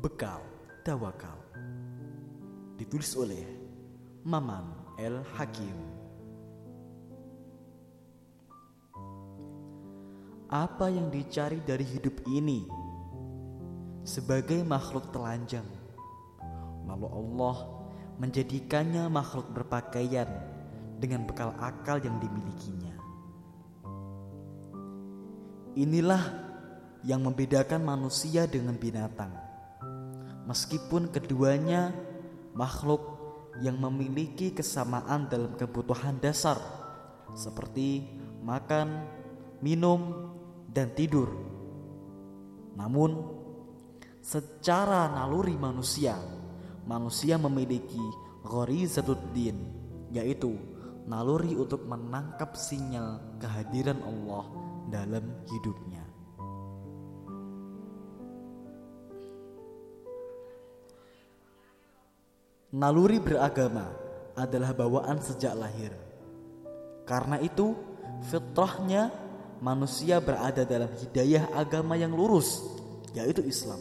Bekal Tawakal. Ditulis oleh Maman El Hakim. Apa yang dicari dari hidup ini Sebagai makhluk telanjang Lalu Allah menjadikannya makhluk berpakaian Dengan bekal akal yang dimilikinya. Inilah yang membedakan manusia dengan binatang. Meskipun keduanya makhluk yang memiliki kesamaan dalam kebutuhan dasar seperti makan, minum, dan tidur. Namun, secara naluri manusia, manusia memiliki ghorizatuddin, yaitu naluri untuk menangkap sinyal kehadiran Allah dalam hidupnya. Naluri beragama adalah bawaan sejak lahir. Karena itu, fitrahnya manusia berada dalam hidayah agama yang lurus, yaitu Islam.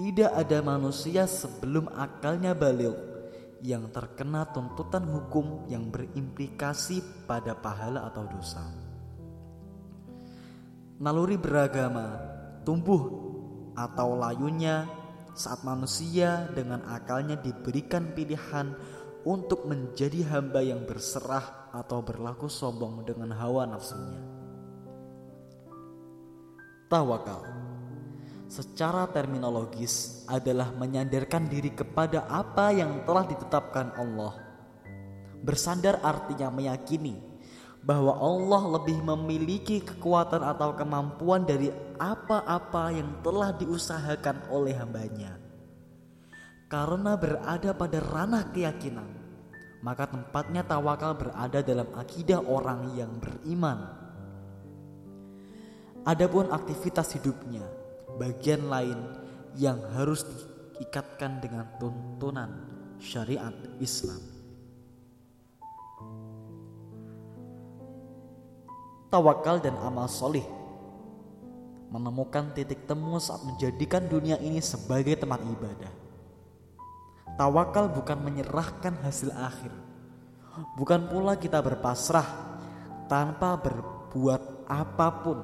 Tidak ada manusia sebelum akalnya balik yang terkena tuntutan hukum yang berimplikasi pada pahala atau dosa naluri beragama tumbuh atau layunya saat manusia dengan akalnya diberikan pilihan untuk menjadi hamba yang berserah atau berlaku sombong dengan hawa nafsunya. Tawakal secara terminologis adalah menyandarkan diri kepada apa yang telah ditetapkan Allah. Bersandar artinya meyakini bahwa Allah lebih memiliki kekuatan atau kemampuan dari apa-apa yang telah diusahakan oleh hambanya. Karena berada pada ranah keyakinan, maka tempatnya tawakal berada dalam akidah orang yang beriman. Adapun aktivitas hidupnya, bagian lain yang harus diikatkan dengan tuntunan syariat Islam. Tawakal dan amal solih menemukan titik temu saat menjadikan dunia ini sebagai tempat ibadah. Tawakal bukan menyerahkan hasil akhir, bukan pula kita berpasrah tanpa berbuat apa pun.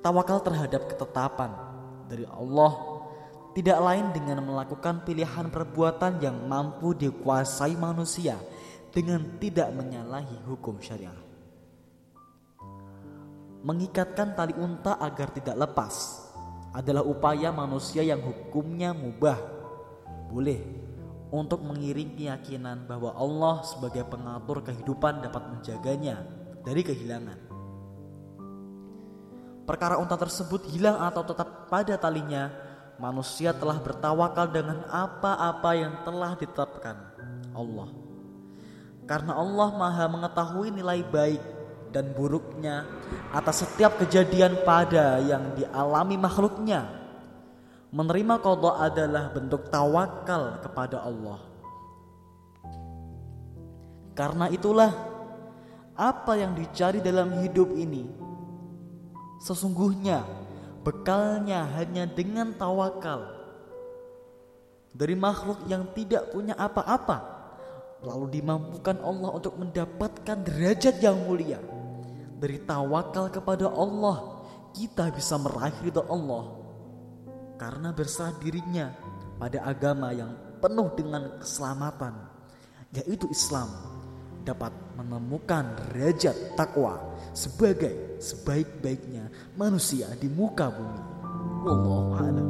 Tawakal terhadap ketetapan dari Allah tidak lain dengan melakukan pilihan perbuatan yang mampu dikuasai manusia dengan tidak menyalahi hukum syariah mengikatkan tali unta agar tidak lepas adalah upaya manusia yang hukumnya mubah. Boleh untuk mengiring keyakinan bahwa Allah sebagai pengatur kehidupan dapat menjaganya dari kehilangan. Perkara unta tersebut hilang atau tetap pada talinya, manusia telah bertawakal dengan apa-apa yang telah ditetapkan Allah. Karena Allah Maha mengetahui nilai baik dan buruknya atas setiap kejadian pada yang dialami makhluknya. Menerima kodok adalah bentuk tawakal kepada Allah. Karena itulah apa yang dicari dalam hidup ini sesungguhnya bekalnya hanya dengan tawakal dari makhluk yang tidak punya apa-apa lalu dimampukan Allah untuk mendapatkan derajat yang mulia dari tawakal kepada Allah kita bisa meraih ridha Allah karena berserah dirinya pada agama yang penuh dengan keselamatan yaitu Islam dapat menemukan derajat takwa sebagai sebaik-baiknya manusia di muka bumi. Wallahu a'lam.